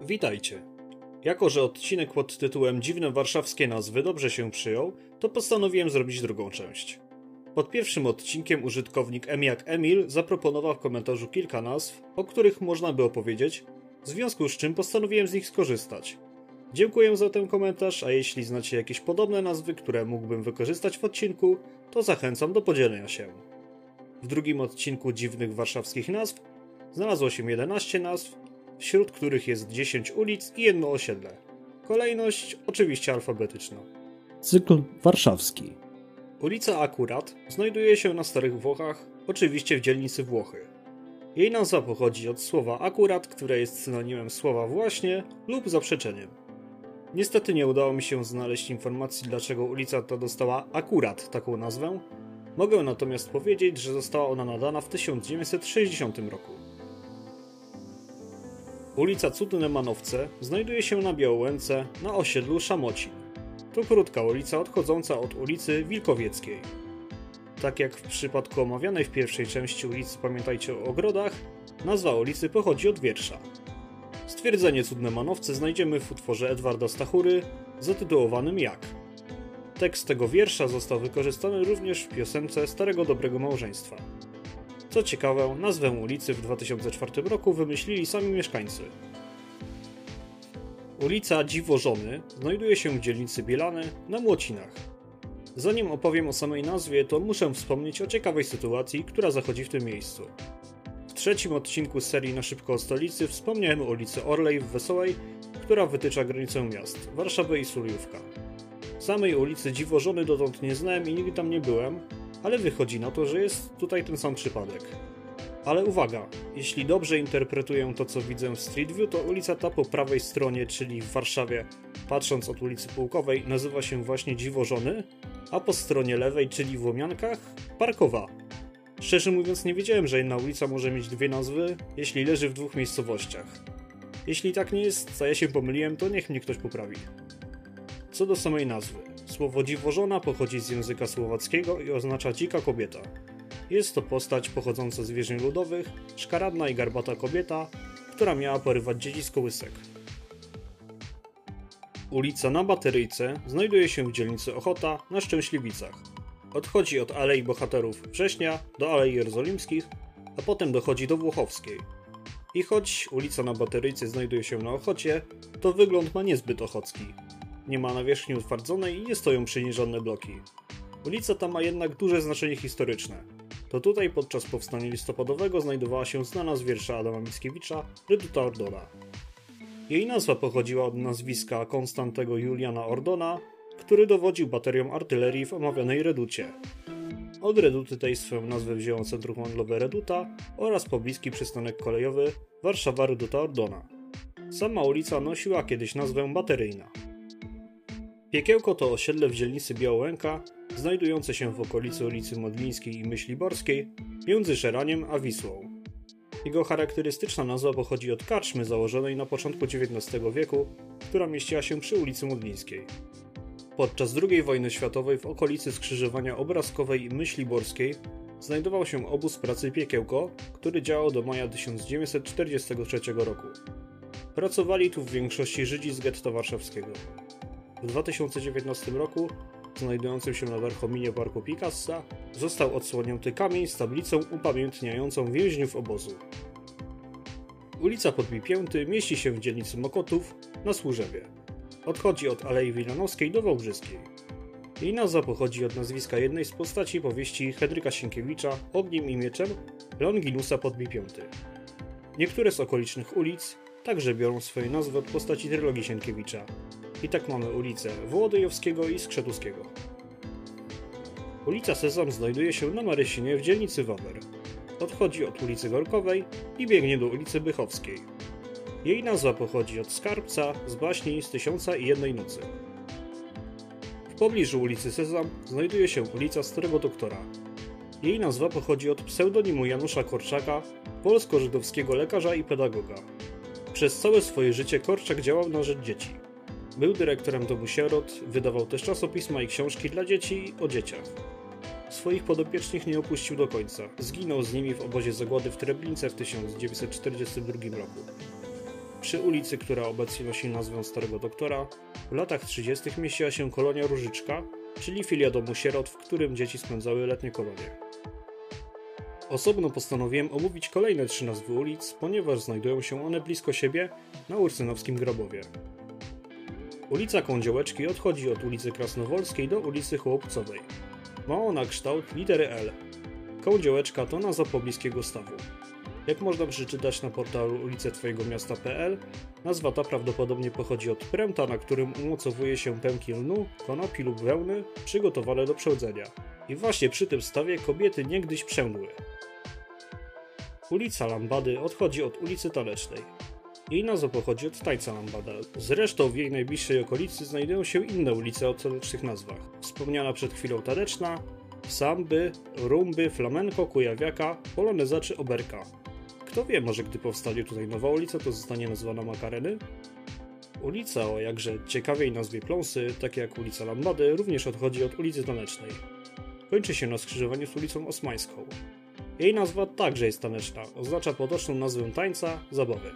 Witajcie. Jako, że odcinek pod tytułem Dziwne warszawskie nazwy dobrze się przyjął, to postanowiłem zrobić drugą część. Pod pierwszym odcinkiem użytkownik M jak Emil zaproponował w komentarzu kilka nazw, o których można by opowiedzieć, w związku z czym postanowiłem z nich skorzystać. Dziękuję za ten komentarz, a jeśli znacie jakieś podobne nazwy, które mógłbym wykorzystać w odcinku, to zachęcam do podzielenia się. W drugim odcinku dziwnych warszawskich nazw znalazło się 11 nazw, wśród których jest 10 ulic i jedno osiedle. Kolejność oczywiście alfabetyczna. Cykl warszawski. Ulica Akurat znajduje się na Starych Włochach, oczywiście w dzielnicy Włochy. Jej nazwa pochodzi od słowa akurat, które jest synonimem słowa właśnie lub zaprzeczeniem. Niestety nie udało mi się znaleźć informacji, dlaczego ulica ta dostała akurat taką nazwę. Mogę natomiast powiedzieć, że została ona nadana w 1960 roku. Ulica Cudne Manowce znajduje się na Białołęce na osiedlu Szamocin. To krótka ulica odchodząca od ulicy Wilkowieckiej. Tak jak w przypadku omawianej w pierwszej części ulicy Pamiętajcie o ogrodach, nazwa ulicy pochodzi od wiersza. Stwierdzenie Cudne Manowce znajdziemy w utworze Edwarda Stachury zatytułowanym Jak. Tekst tego wiersza został wykorzystany również w piosence Starego Dobrego Małżeństwa. Co ciekawe, nazwę ulicy w 2004 roku wymyślili sami mieszkańcy. Ulica Dziwożony znajduje się w dzielnicy Bielany na Młocinach. Zanim opowiem o samej nazwie, to muszę wspomnieć o ciekawej sytuacji, która zachodzi w tym miejscu. W trzecim odcinku serii Na szybko o stolicy wspomniałem o ulicy Orlej w Wesołej, która wytycza granicę miast Warszawy i Suliówka. Samej ulicy Dziwożony dotąd nie znałem i nigdy tam nie byłem, ale wychodzi na to, że jest tutaj ten sam przypadek. Ale uwaga, jeśli dobrze interpretuję to, co widzę w Street View, to ulica ta po prawej stronie, czyli w Warszawie, patrząc od ulicy Pułkowej, nazywa się właśnie Dziwożony, a po stronie lewej, czyli w Łomiankach, Parkowa. Szczerze mówiąc, nie wiedziałem, że jedna ulica może mieć dwie nazwy, jeśli leży w dwóch miejscowościach. Jeśli tak nie jest, a ja się pomyliłem, to niech mnie ktoś poprawi. Co do samej nazwy. Słowo dziwożona pochodzi z języka słowackiego i oznacza dzika kobieta. Jest to postać pochodząca z wierzeń ludowych, szkaradna i garbata kobieta, która miała porywać dzieci z kołysek. Ulica na Bateryjce znajduje się w dzielnicy Ochota na Szczęśliwicach. Odchodzi od Alei Bohaterów Września do Alei Jerozolimskich, a potem dochodzi do Włochowskiej. I choć ulica na Bateryjce znajduje się na Ochocie, to wygląd ma niezbyt ochocki. Nie ma nawierzchni utwardzonej i nie stoją przy niej żadne bloki. Ulica ta ma jednak duże znaczenie historyczne. To tutaj podczas powstania listopadowego znajdowała się znana z wiersza Adama Mickiewicza Reduta Ordona. Jej nazwa pochodziła od nazwiska Konstantego Juliana Ordona, który dowodził baterią artylerii w omawianej Reducie. Od Reduty tej swoją nazwę wzięło centrum handlowe Reduta oraz pobliski przystanek kolejowy Warszawa Reduta Ordona. Sama ulica nosiła kiedyś nazwę Bateryjna. Piekiełko to osiedle w dzielnicy Białołęka, znajdujące się w okolicy ulicy Modlińskiej i Myśliborskiej, między Szeraniem a Wisłą. Jego charakterystyczna nazwa pochodzi od karczmy założonej na początku XIX wieku, która mieściła się przy ulicy Modlińskiej. Podczas II wojny światowej w okolicy skrzyżowania Obrazkowej i Myśliborskiej znajdował się obóz pracy Piekiełko, który działał do maja 1943 roku. Pracowali tu w większości Żydzi z getta warszawskiego. W 2019 roku, znajdującym się na Warchominie Parku Picassa, został odsłonięty kamień z tablicą upamiętniającą więźniów obozu. Ulica Podbipięty mieści się w dzielnicy Mokotów na Służewie. Odchodzi od Alei Wilanowskiej do Wałbrzyskiej. Jej nazwa pochodzi od nazwiska jednej z postaci powieści Henryka Sienkiewicza Ogniem i Mieczem Longinusa Podbipięty. Niektóre z okolicznych ulic także biorą swoje nazwy od postaci trylogii Sienkiewicza, i tak mamy ulicę Wołodyjowskiego i Skrzetuskiego. Ulica Sezam znajduje się na Marysinie w dzielnicy Wawer. Odchodzi od ulicy Gorkowej i biegnie do ulicy Bychowskiej. Jej nazwa pochodzi od skarbca z baśni z Tysiąca i Jednej Nocy. W pobliżu ulicy Sezam znajduje się ulica Starego Doktora. Jej nazwa pochodzi od pseudonimu Janusza Korczaka, polsko-żydowskiego lekarza i pedagoga. Przez całe swoje życie Korczak działał na rzecz dzieci. Był dyrektorem domu sierot, wydawał też czasopisma i książki dla dzieci o dzieciach. Swoich podopiecznych nie opuścił do końca. Zginął z nimi w obozie zagłady w Treblince w 1942 roku. Przy ulicy, która obecnie nosi nazwę Starego Doktora, w latach 30. mieściła się kolonia Różyczka, czyli filia domu sierot, w którym dzieci spędzały letnie kolonie. Osobno postanowiłem omówić kolejne trzy nazwy ulic, ponieważ znajdują się one blisko siebie na Ursynowskim Grobowie. Ulica Kądziołeczki odchodzi od ulicy Krasnowolskiej do ulicy Chłopcowej. Ma ona kształt litery L. Kołdziołeczka to nazwa pobliskiego stawu. Jak można przeczytać na portalu ulicetwojego-miasta.pl, nazwa ta prawdopodobnie pochodzi od pręta, na którym umocowuje się pęki lnu, konopi lub wełny przygotowane do przełdzenia. I właśnie przy tym stawie kobiety niegdyś przędły. Ulica Lambady odchodzi od ulicy Tanecznej. Jej nazwa pochodzi od tańca Lambada. Zresztą w jej najbliższej okolicy znajdują się inne ulice o tanecznych nazwach. Wspomniana przed chwilą taneczna, samby, rumby, flamenko, kujawiaka, poloneza czy oberka. Kto wie, może gdy powstanie tutaj nowa ulica, to zostanie nazwana Makareny? Ulica o jakże ciekawej nazwie Pląsy, tak jak ulica Lambady, również odchodzi od ulicy Tanecznej. Kończy się na skrzyżowaniu z ulicą Osmańską. Jej nazwa także jest taneczna, oznacza potoczną nazwę tańca, zabawy.